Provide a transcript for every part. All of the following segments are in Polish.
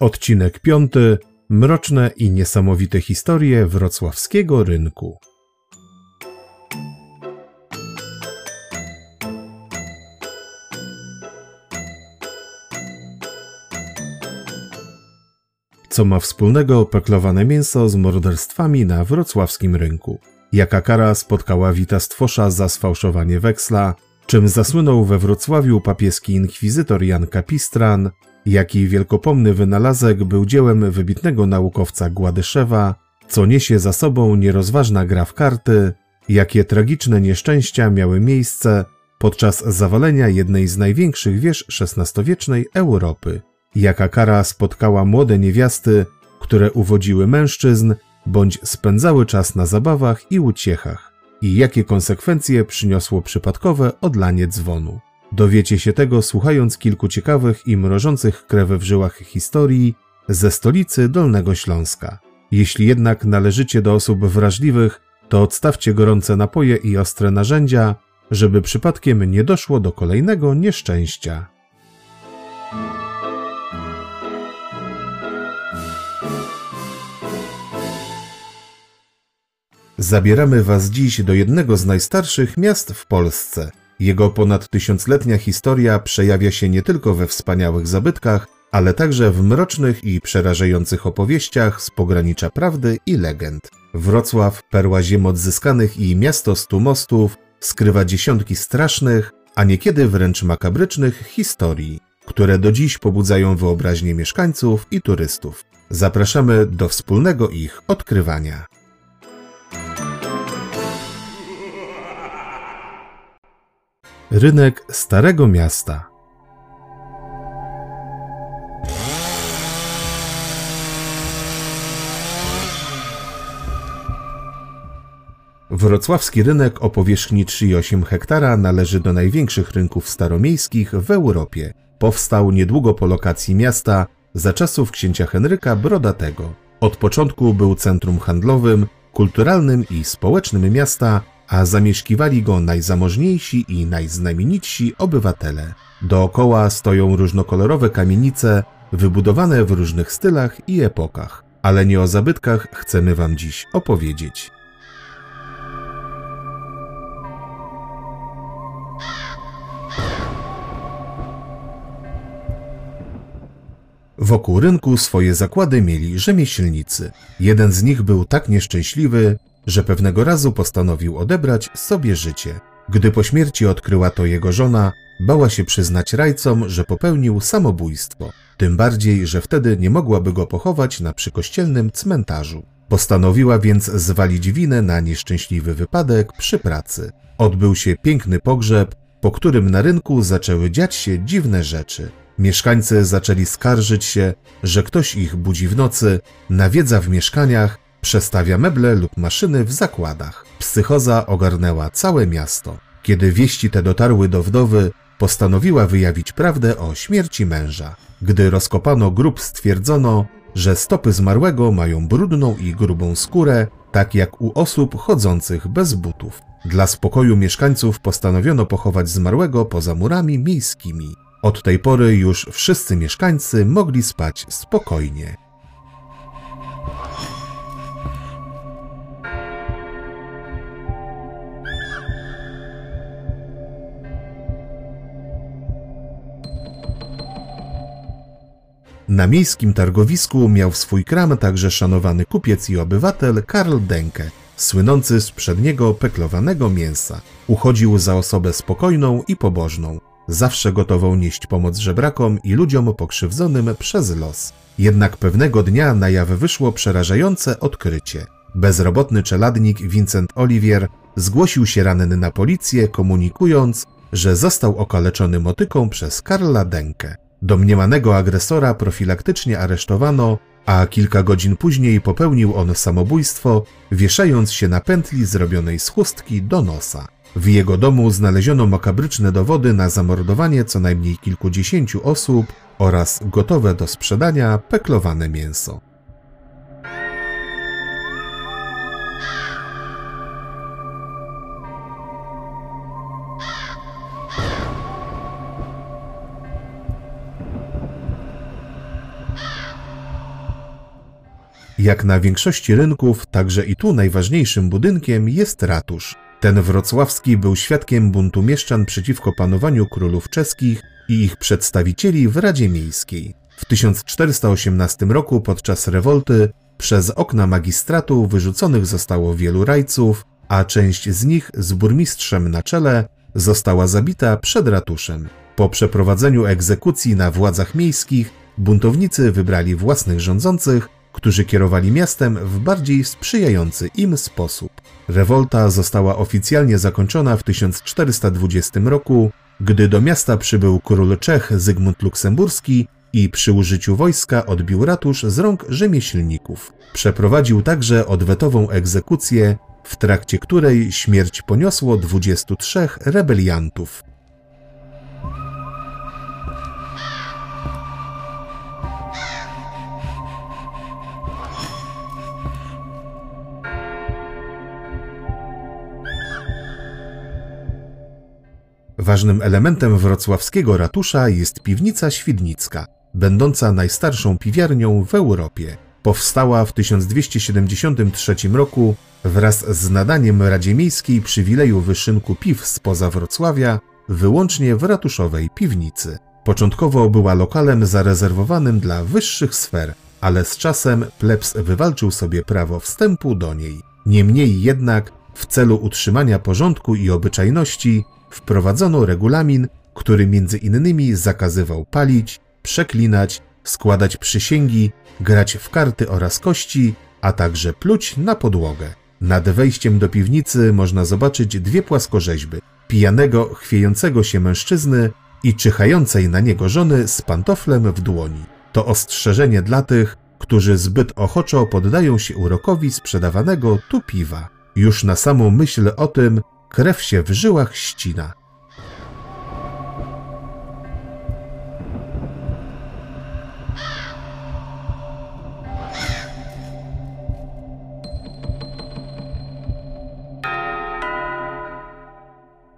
Odcinek piąty. Mroczne i niesamowite historie wrocławskiego rynku. Co ma wspólnego peklowane mięso z morderstwami na wrocławskim rynku? Jaka kara spotkała Wita Stwosza za sfałszowanie weksla? Czym zasłynął we Wrocławiu papieski inkwizytor Jan Kapistran? Jaki wielkopomny wynalazek był dziełem wybitnego naukowca Gładyszewa? Co niesie za sobą nierozważna gra w karty? Jakie tragiczne nieszczęścia miały miejsce podczas zawalenia jednej z największych wież XVI-wiecznej Europy? Jaka kara spotkała młode niewiasty, które uwodziły mężczyzn bądź spędzały czas na zabawach i uciechach? I jakie konsekwencje przyniosło przypadkowe odlanie dzwonu? Dowiecie się tego słuchając kilku ciekawych i mrożących krew w żyłach historii ze stolicy Dolnego Śląska. Jeśli jednak należycie do osób wrażliwych, to odstawcie gorące napoje i ostre narzędzia, żeby przypadkiem nie doszło do kolejnego nieszczęścia. Zabieramy Was dziś do jednego z najstarszych miast w Polsce. Jego ponad tysiącletnia historia przejawia się nie tylko we wspaniałych zabytkach, ale także w mrocznych i przerażających opowieściach z pogranicza prawdy i legend. Wrocław, perła ziem odzyskanych i miasto stu mostów, skrywa dziesiątki strasznych, a niekiedy wręcz makabrycznych historii, które do dziś pobudzają wyobraźnię mieszkańców i turystów. Zapraszamy do wspólnego ich odkrywania. Rynek Starego Miasta. Wrocławski rynek o powierzchni 3,8 hektara należy do największych rynków staromiejskich w Europie. Powstał niedługo po lokacji miasta za czasów księcia Henryka Brodatego. Od początku był centrum handlowym, kulturalnym i społecznym miasta, a zamieszkiwali go najzamożniejsi i najznamienitsi obywatele. Dookoła stoją różnokolorowe kamienice, wybudowane w różnych stylach i epokach, ale nie o zabytkach chcemy Wam dziś opowiedzieć. Wokół rynku swoje zakłady mieli rzemieślnicy. Jeden z nich był tak nieszczęśliwy, że pewnego razu postanowił odebrać sobie życie. Gdy po śmierci odkryła to jego żona, bała się przyznać rajcom, że popełnił samobójstwo. Tym bardziej, że wtedy nie mogłaby go pochować na przykościelnym cmentarzu. Postanowiła więc zwalić winę na nieszczęśliwy wypadek przy pracy. Odbył się piękny pogrzeb, po którym na rynku zaczęły dziać się dziwne rzeczy. Mieszkańcy zaczęli skarżyć się, że ktoś ich budzi w nocy, nawiedza w mieszkaniach, przestawia meble lub maszyny w zakładach. Psychoza ogarnęła całe miasto. Kiedy wieści te dotarły do wdowy, postanowiła wyjawić prawdę o śmierci męża. Gdy rozkopano grób, stwierdzono, że stopy zmarłego mają brudną i grubą skórę, tak jak u osób chodzących bez butów. Dla spokoju mieszkańców postanowiono pochować zmarłego poza murami miejskimi. Od tej pory już wszyscy mieszkańcy mogli spać spokojnie. Na miejskim targowisku miał swój kram także szanowany kupiec i obywatel Karl Denke, słynący z przedniego peklowanego mięsa. Uchodził za osobę spokojną i pobożną. Zawsze gotował nieść pomoc żebrakom i ludziom pokrzywdzonym przez los. Jednak pewnego dnia na jaw wyszło przerażające odkrycie. Bezrobotny czeladnik Vincent Olivier zgłosił się ranny na policję, komunikując, że został okaleczony motyką przez Karla Denkę. Domniemanego agresora profilaktycznie aresztowano, a kilka godzin później popełnił on samobójstwo, wieszając się na pętli zrobionej z chustki do nosa. W jego domu znaleziono makabryczne dowody na zamordowanie co najmniej kilkudziesięciu osób oraz gotowe do sprzedania peklowane mięso. Jak na większości rynków, także i tu najważniejszym budynkiem jest ratusz. Ten wrocławski był świadkiem buntu mieszczan przeciwko panowaniu królów czeskich i ich przedstawicieli w Radzie Miejskiej. W 1418 roku podczas rewolty przez okna magistratu wyrzuconych zostało wielu rajców, a część z nich z burmistrzem na czele została zabita przed ratuszem. Po przeprowadzeniu egzekucji na władzach miejskich buntownicy wybrali własnych rządzących, którzy kierowali miastem w bardziej sprzyjający im sposób. Rewolta została oficjalnie zakończona w 1420 roku, gdy do miasta przybył król Czech Zygmunt Luksemburski i przy użyciu wojska odbił ratusz z rąk rzemieślników. Przeprowadził także odwetową egzekucję, w trakcie której śmierć poniosło 23 rebeliantów. Ważnym elementem wrocławskiego ratusza jest piwnica świdnicka, będąca najstarszą piwiarnią w Europie. Powstała w 1273 roku wraz z nadaniem Radzie Miejskiej przywileju wyszynku piw spoza Wrocławia wyłącznie w ratuszowej piwnicy. Początkowo była lokalem zarezerwowanym dla wyższych sfer, ale z czasem plebs wywalczył sobie prawo wstępu do niej. Niemniej jednak w celu utrzymania porządku i obyczajności wprowadzono regulamin, który między innymi zakazywał palić, przeklinać, składać przysięgi, grać w karty oraz kości, a także pluć na podłogę. Nad wejściem do piwnicy można zobaczyć dwie płaskorzeźby: pijanego, chwiejącego się mężczyzny i czyhającej na niego żony z pantoflem w dłoni. To ostrzeżenie dla tych, którzy zbyt ochoczo poddają się urokowi sprzedawanego tu piwa. Już na samą myśl o tym krew się w żyłach ścina.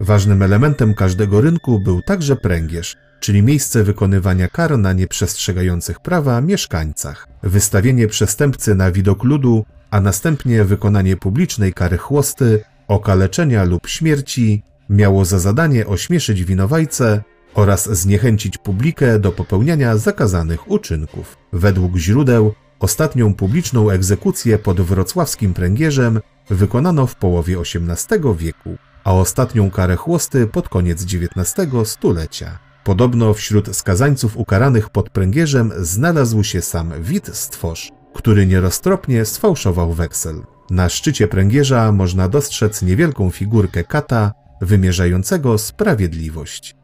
Ważnym elementem każdego rynku był także pręgierz, czyli miejsce wykonywania kar na nieprzestrzegających prawa mieszkańcach. Wystawienie przestępcy na widok ludu, a następnie wykonanie publicznej kary chłosty okaleczenia lub śmierci miało za zadanie ośmieszyć winowajcę oraz zniechęcić publikę do popełniania zakazanych uczynków. Według źródeł ostatnią publiczną egzekucję pod wrocławskim pręgierzem wykonano w połowie XVIII wieku, a ostatnią karę chłosty pod koniec XIX stulecia. Podobno wśród skazańców ukaranych pod pręgierzem znalazł się sam Wit Stworz, który nieroztropnie sfałszował weksel. Na szczycie pręgierza można dostrzec niewielką figurkę kata wymierzającego sprawiedliwość.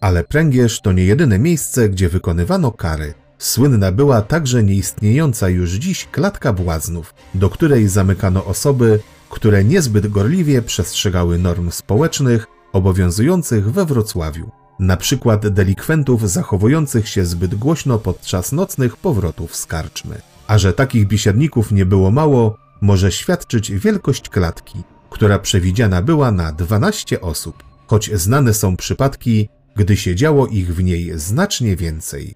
Ale pręgierz to nie jedyne miejsce, gdzie wykonywano kary. Słynna była także nieistniejąca już dziś klatka błaznów, do której zamykano osoby, które niezbyt gorliwie przestrzegały norm społecznych obowiązujących we Wrocławiu, na przykład delikwentów zachowujących się zbyt głośno podczas nocnych powrotów z karczmy. A że takich biesiadników nie było mało, może świadczyć wielkość klatki, która przewidziana była na 12 osób, choć znane są przypadki, gdy siedziało ich w niej znacznie więcej.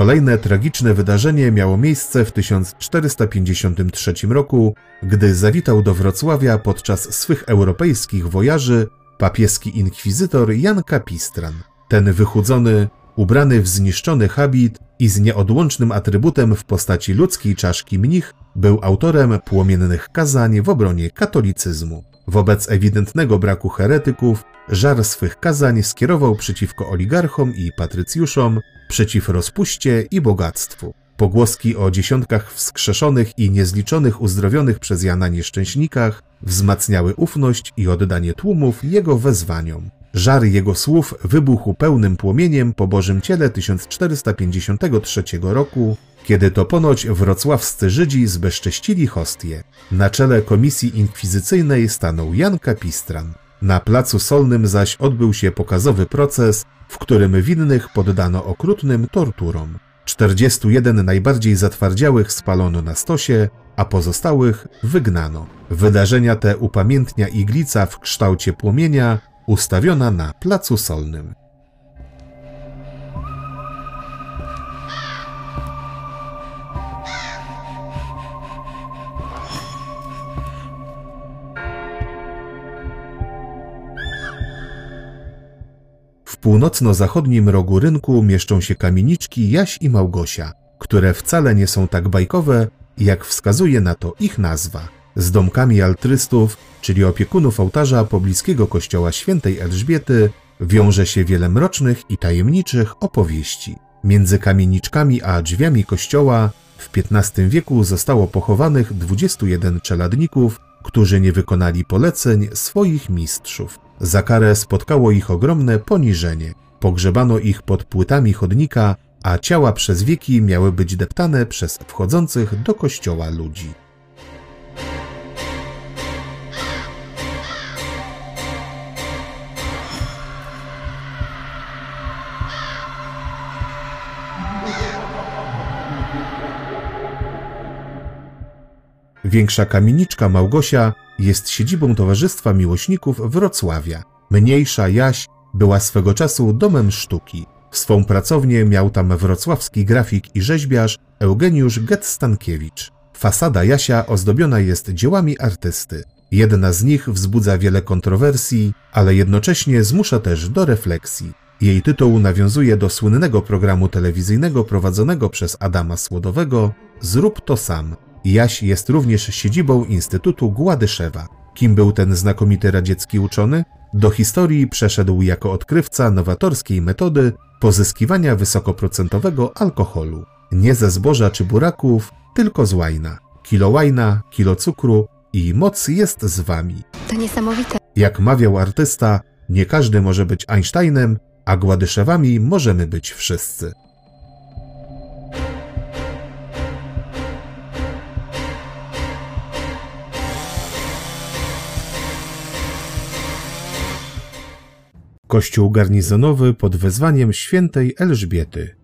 Kolejne tragiczne wydarzenie miało miejsce w 1453 roku, gdy zawitał do Wrocławia podczas swych europejskich wojaży papieski inkwizytor Jan Kapistran. Ten wychudzony, Ubrany w zniszczony habit i z nieodłącznym atrybutem w postaci ludzkiej czaszki mnich, był autorem płomiennych kazań w obronie katolicyzmu. Wobec ewidentnego braku heretyków, żar swych kazań skierował przeciwko oligarchom i patrycjuszom, przeciw rozpuście i bogactwu. Pogłoski o dziesiątkach wskrzeszonych i niezliczonych uzdrowionych przez Jana nieszczęśnikach wzmacniały ufność i oddanie tłumów jego wezwaniom. Żar jego słów wybuchł pełnym płomieniem po Bożym Ciele 1453 roku, kiedy to ponoć wrocławscy Żydzi zbezcześcili hostię. Na czele komisji inkwizycyjnej stanął Jan Kapistran. Na placu solnym zaś odbył się pokazowy proces, w którym winnych poddano okrutnym torturom. 41 najbardziej zatwardziałych spalono na stosie, a pozostałych wygnano. Wydarzenia te upamiętnia iglica w kształcie płomienia, ustawiona na placu solnym. W północno-zachodnim rogu rynku mieszczą się kamieniczki Jaś i Małgosia, które wcale nie są tak bajkowe, jak wskazuje na to ich nazwa. Z domkami altrystów, czyli opiekunów ołtarza pobliskiego kościoła świętej Elżbiety, wiąże się wiele mrocznych i tajemniczych opowieści. Między kamieniczkami a drzwiami kościoła w XV wieku zostało pochowanych 21 czeladników, którzy nie wykonali poleceń swoich mistrzów. Za karę spotkało ich ogromne poniżenie. Pogrzebano ich pod płytami chodnika, a ciała przez wieki miały być deptane przez wchodzących do kościoła ludzi. Większa kamieniczka Małgosia jest siedzibą Towarzystwa Miłośników Wrocławia. Mniejsza Jaś była swego czasu domem sztuki. Swą pracownię miał tam wrocławski grafik i rzeźbiarz Eugeniusz Getstankiewicz. Fasada Jasia ozdobiona jest dziełami artysty. Jedna z nich wzbudza wiele kontrowersji, ale jednocześnie zmusza też do refleksji. Jej tytuł nawiązuje do słynnego programu telewizyjnego prowadzonego przez Adama Słodowego Zrób to sam, Jaś jest również siedzibą Instytutu Gładyszewa. Kim był ten znakomity radziecki uczony? Do historii przeszedł jako odkrywca nowatorskiej metody pozyskiwania wysokoprocentowego alkoholu. Nie ze zboża czy buraków, tylko z łajna. Kilo łajna, kilo cukru i moc jest z wami. To niesamowite. Jak mawiał artysta, nie każdy może być Einsteinem, a Gładyszewami możemy być wszyscy. Kościół garnizonowy pod wezwaniem świętej Elżbiety.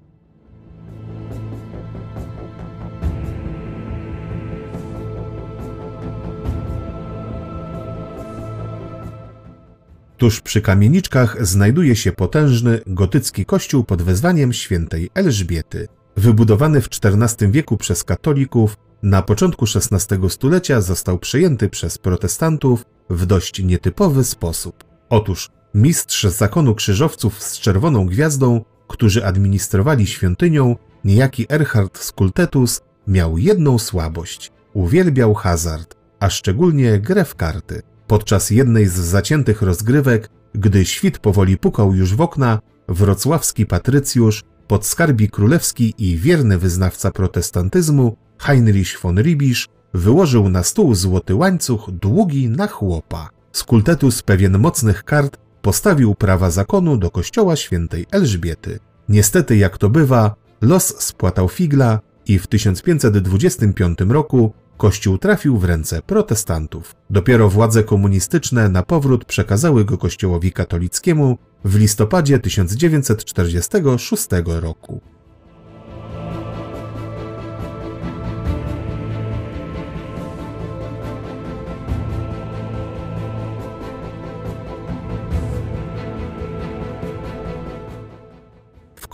Tuż przy kamieniczkach znajduje się potężny gotycki kościół pod wezwaniem świętej Elżbiety. Wybudowany w XIV wieku przez katolików, na początku XVI stulecia został przejęty przez protestantów w dość nietypowy sposób. Otóż mistrz zakonu krzyżowców z czerwoną gwiazdą, którzy administrowali świątynią, niejaki Erhard Skultetus, miał jedną słabość. Uwielbiał hazard, a szczególnie grę w karty. Podczas jednej z zaciętych rozgrywek, gdy świt powoli pukał już w okna, wrocławski patrycjusz, podskarbi królewski i wierny wyznawca protestantyzmu, Heinrich von Ribisch, wyłożył na stół złoty łańcuch długi na chłopa. Skultetus pewien mocnych kart postawił prawa zakonu do kościoła świętej Elżbiety. Niestety, jak to bywa, los spłatał figla i w 1525 roku kościół trafił w ręce protestantów. Dopiero władze komunistyczne na powrót przekazały go kościołowi katolickiemu w listopadzie 1946 roku.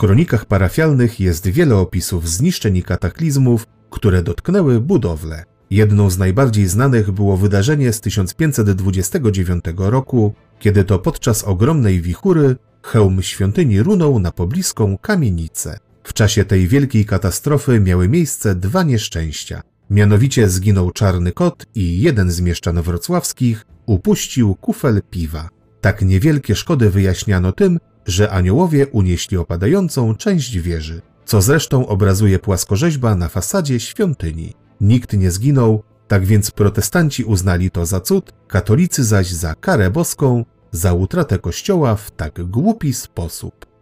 Kronikach parafialnych jest wiele opisów zniszczeń i kataklizmów, które dotknęły budowlę. Jedną z najbardziej znanych było wydarzenie z 1529 roku, kiedy to podczas ogromnej wichury hełm świątyni runął na pobliską kamienicę. W czasie tej wielkiej katastrofy miały miejsce dwa nieszczęścia. Mianowicie zginął czarny kot i jeden z mieszczan wrocławskich upuścił kufel piwa. Tak niewielkie szkody wyjaśniano tym, że aniołowie unieśli opadającą część wieży, co zresztą obrazuje płaskorzeźba na fasadzie świątyni. Nikt nie zginął, tak więc protestanci uznali to za cud, katolicy zaś za karę boską za utratę kościoła w tak głupi sposób.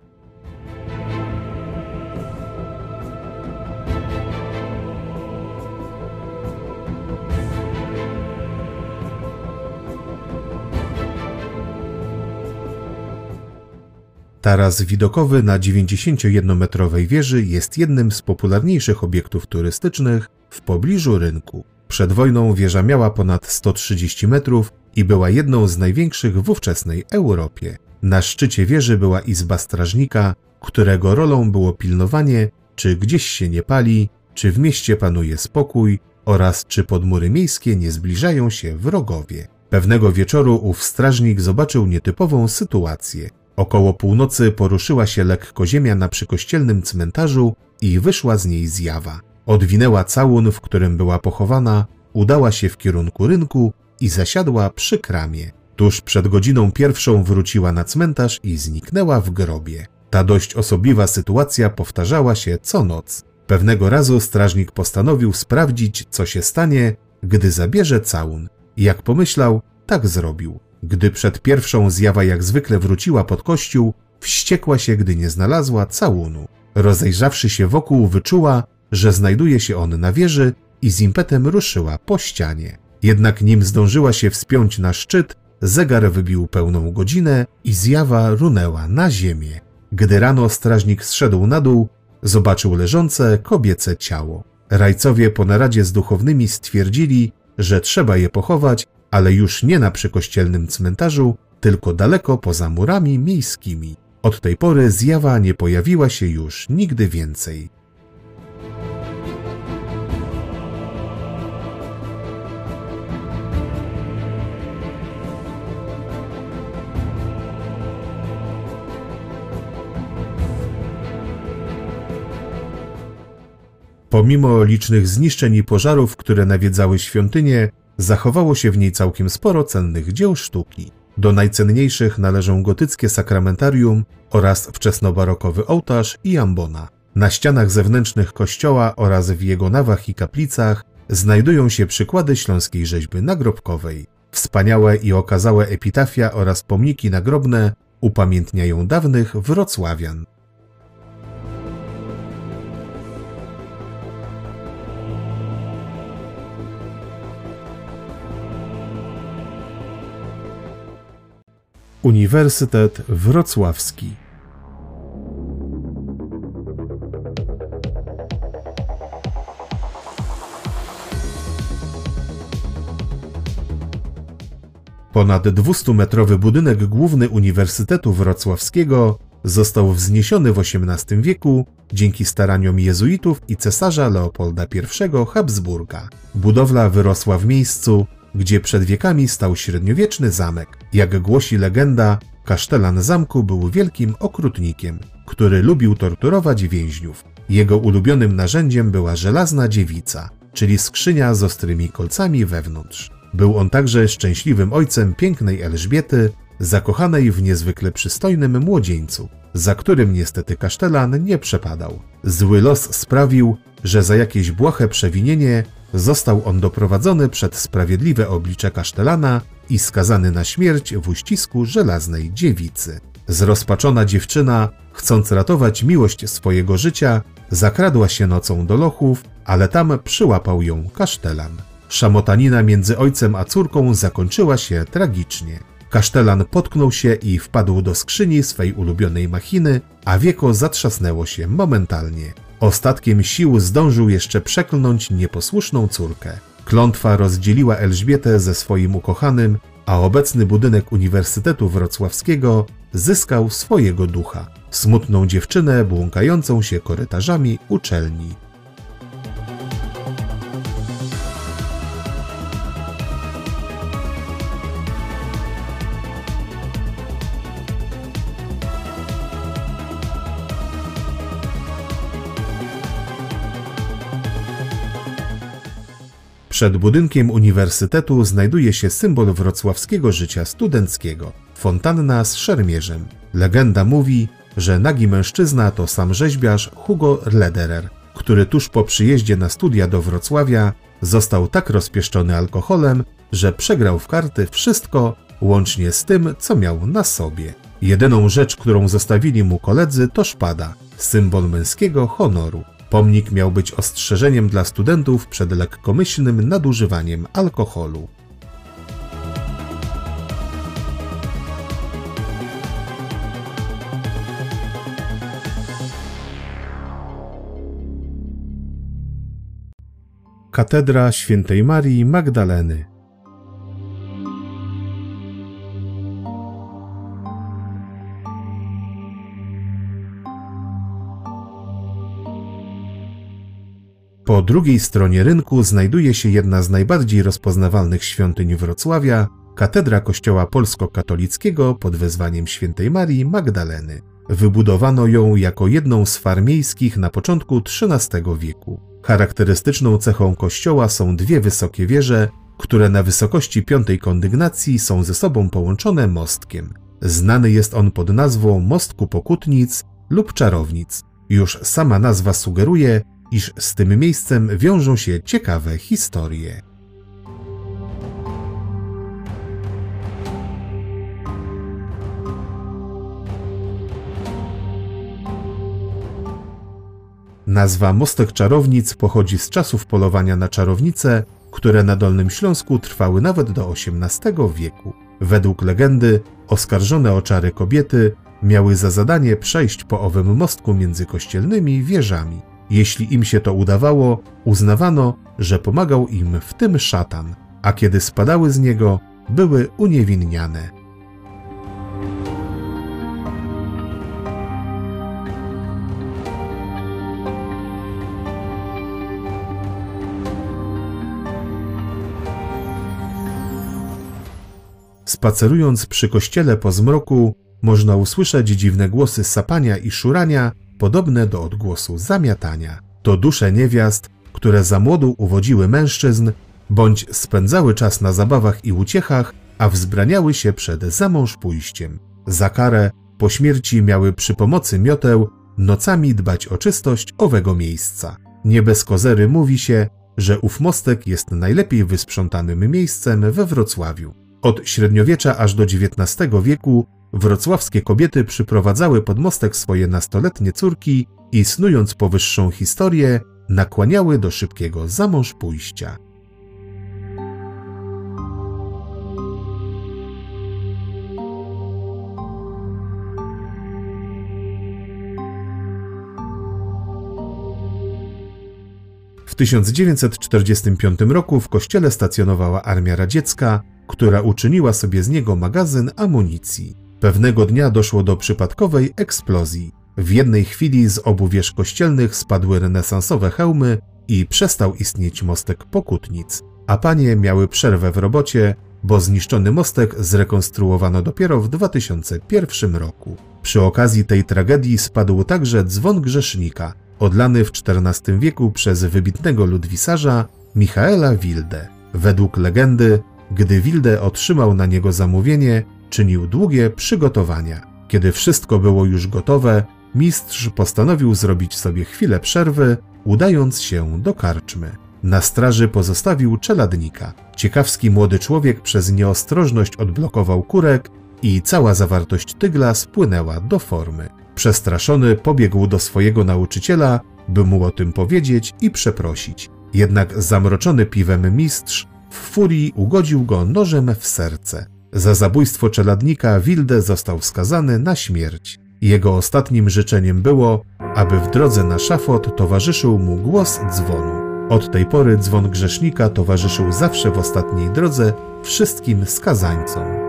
Taras widokowy na 91-metrowej wieży jest jednym z popularniejszych obiektów turystycznych w pobliżu rynku. Przed wojną wieża miała ponad 130 metrów i była jedną z największych w ówczesnej Europie. Na szczycie wieży była izba strażnika, którego rolą było pilnowanie, czy gdzieś się nie pali, czy w mieście panuje spokój oraz czy podmury miejskie nie zbliżają się wrogowie. Pewnego wieczoru ów strażnik zobaczył nietypową sytuację. Około północy poruszyła się lekko ziemia na przykościelnym cmentarzu i wyszła z niej zjawa. Odwinęła całun, w którym była pochowana, udała się w kierunku rynku i zasiadła przy kramie. Tuż przed godziną pierwszą wróciła na cmentarz i zniknęła w grobie. Ta dość osobliwa sytuacja powtarzała się co noc. Pewnego razu strażnik postanowił sprawdzić, co się stanie, gdy zabierze całun. Jak pomyślał, tak zrobił. Gdy przed pierwszą zjawa jak zwykle wróciła pod kościół, wściekła się, gdy nie znalazła całunu. Rozejrzawszy się wokół, wyczuła, że znajduje się on na wieży i z impetem ruszyła po ścianie. Jednak nim zdążyła się wspiąć na szczyt, zegar wybił pełną godzinę i zjawa runęła na ziemię. Gdy rano strażnik zszedł na dół, zobaczył leżące kobiece ciało. Rajcowie po naradzie z duchownymi stwierdzili, że trzeba je pochować, ale już nie na przykościelnym cmentarzu, tylko daleko poza murami miejskimi. Od tej pory zjawa nie pojawiła się już nigdy więcej. Pomimo licznych zniszczeń i pożarów, które nawiedzały świątynię, zachowało się w niej całkiem sporo cennych dzieł sztuki. Do najcenniejszych należą gotyckie sakramentarium oraz wczesnobarokowy ołtarz i ambona. Na ścianach zewnętrznych kościoła oraz w jego nawach i kaplicach znajdują się przykłady śląskiej rzeźby nagrobkowej. Wspaniałe i okazałe epitafia oraz pomniki nagrobne upamiętniają dawnych Wrocławian. Uniwersytet Wrocławski. Ponad 200-metrowy budynek główny Uniwersytetu Wrocławskiego został wzniesiony w XVIII wieku dzięki staraniom jezuitów i cesarza Leopolda I Habsburga. Budowla wyrosła w miejscu, gdzie przed wiekami stał średniowieczny zamek. Jak głosi legenda, kasztelan zamku był wielkim okrutnikiem, który lubił torturować więźniów. Jego ulubionym narzędziem była żelazna dziewica, czyli skrzynia z ostrymi kolcami wewnątrz. Był on także szczęśliwym ojcem pięknej Elżbiety, zakochanej w niezwykle przystojnym młodzieńcu, za którym niestety kasztelan nie przepadał. Zły los sprawił, że za jakieś błahe przewinienie Został on doprowadzony przed sprawiedliwe oblicze kasztelana i skazany na śmierć w uścisku żelaznej dziewicy. Zrozpaczona dziewczyna, chcąc ratować miłość swojego życia, zakradła się nocą do lochów, ale tam przyłapał ją kasztelan. Szamotanina między ojcem a córką zakończyła się tragicznie. Kasztelan potknął się i wpadł do skrzyni swej ulubionej machiny, a wieko zatrzasnęło się momentalnie. Ostatkiem sił zdążył jeszcze przeklnąć nieposłuszną córkę. Klątwa rozdzieliła Elżbietę ze swoim ukochanym, a obecny budynek Uniwersytetu Wrocławskiego zyskał swojego ducha smutną dziewczynę błąkającą się korytarzami uczelni. Przed budynkiem uniwersytetu znajduje się symbol wrocławskiego życia studenckiego fontanna z szermierzem. Legenda mówi, że nagi mężczyzna to sam rzeźbiarz Hugo Lederer, który tuż po przyjeździe na studia do Wrocławia został tak rozpieszczony alkoholem, że przegrał w karty wszystko, łącznie z tym, co miał na sobie. Jedyną rzecz, którą zostawili mu koledzy, to szpada, symbol męskiego honoru. Pomnik miał być ostrzeżeniem dla studentów przed lekkomyślnym nadużywaniem alkoholu. Katedra Świętej Marii Magdaleny Po drugiej stronie rynku znajduje się jedna z najbardziej rozpoznawalnych świątyń Wrocławia, katedra kościoła polsko-katolickiego pod wezwaniem świętej Marii Magdaleny. Wybudowano ją jako jedną z far miejskich na początku XIII wieku. Charakterystyczną cechą kościoła są dwie wysokie wieże, które na wysokości piątej kondygnacji są ze sobą połączone mostkiem. Znany jest on pod nazwą Mostku Pokutnic lub Czarownic. Już sama nazwa sugeruje, iż z tym miejscem wiążą się ciekawe historie. Nazwa Mostek Czarownic pochodzi z czasów polowania na czarownice, które na Dolnym Śląsku trwały nawet do XVIII wieku. Według legendy oskarżone o czary kobiety miały za zadanie przejść po owym mostku między kościelnymi wieżami. Jeśli im się to udawało, uznawano, że pomagał im w tym szatan, a kiedy spadały z niego, były uniewinniane. Spacerując przy kościele po zmroku, można usłyszeć dziwne głosy sapania i szurania, podobne do odgłosu zamiatania. To dusze niewiast, które za młodu uwodziły mężczyzn, bądź spędzały czas na zabawach i uciechach, a wzbraniały się przed zamąż pójściem. Za karę po śmierci miały przy pomocy mioteł nocami dbać o czystość owego miejsca. Nie bez kozery mówi się, że ów mostek jest najlepiej wysprzątanym miejscem we Wrocławiu. Od średniowiecza aż do XIX wieku wrocławskie kobiety przyprowadzały pod mostek swoje nastoletnie córki i snując powyższą historię, nakłaniały do szybkiego zamąż pójścia. W 1945 roku w kościele stacjonowała armia radziecka, która uczyniła sobie z niego magazyn amunicji. Pewnego dnia doszło do przypadkowej eksplozji. W jednej chwili z obu wież kościelnych spadły renesansowe hełmy i przestał istnieć mostek Pokutnic, a panie miały przerwę w robocie, bo zniszczony mostek zrekonstruowano dopiero w 2001 roku. Przy okazji tej tragedii spadł także dzwon grzesznika, odlany w XIV wieku przez wybitnego ludwisarza Michaela Wilde. Według legendy gdy Wilde otrzymał na niego zamówienie, czynił długie przygotowania. Kiedy wszystko było już gotowe, mistrz postanowił zrobić sobie chwilę przerwy, udając się do karczmy. Na straży pozostawił czeladnika. Ciekawski młody człowiek przez nieostrożność odblokował kurek i cała zawartość tygla spłynęła do formy. Przestraszony pobiegł do swojego nauczyciela, by mu o tym powiedzieć i przeprosić. Jednak zamroczony piwem mistrz w furii ugodził go nożem w serce. Za zabójstwo czeladnika Wilde został skazany na śmierć. Jego ostatnim życzeniem było, aby w drodze na szafot towarzyszył mu głos dzwonu. Od tej pory dzwon grzesznika towarzyszył zawsze w ostatniej drodze wszystkim skazańcom.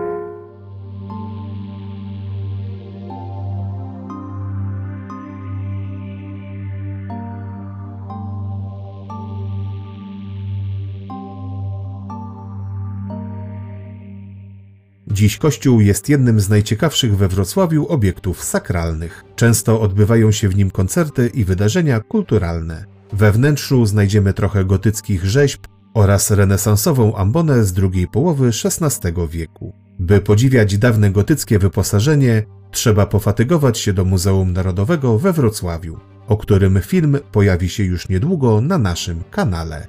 Dziś kościół jest jednym z najciekawszych we Wrocławiu obiektów sakralnych. Często odbywają się w nim koncerty i wydarzenia kulturalne. We wnętrzu znajdziemy trochę gotyckich rzeźb, oraz renesansową ambonę z drugiej połowy XVI wieku. By podziwiać dawne gotyckie wyposażenie, trzeba pofatygować się do Muzeum Narodowego we Wrocławiu, o którym film pojawi się już niedługo na naszym kanale.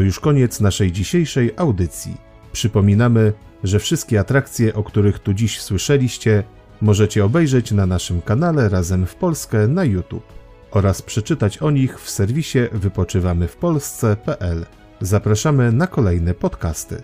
To już koniec naszej dzisiejszej audycji. Przypominamy, że wszystkie atrakcje, o których tu dziś słyszeliście, możecie obejrzeć na naszym kanale Razem w Polskę na YouTube oraz przeczytać o nich w serwisie wypoczywamywpolsce.pl. Zapraszamy na kolejne podcasty.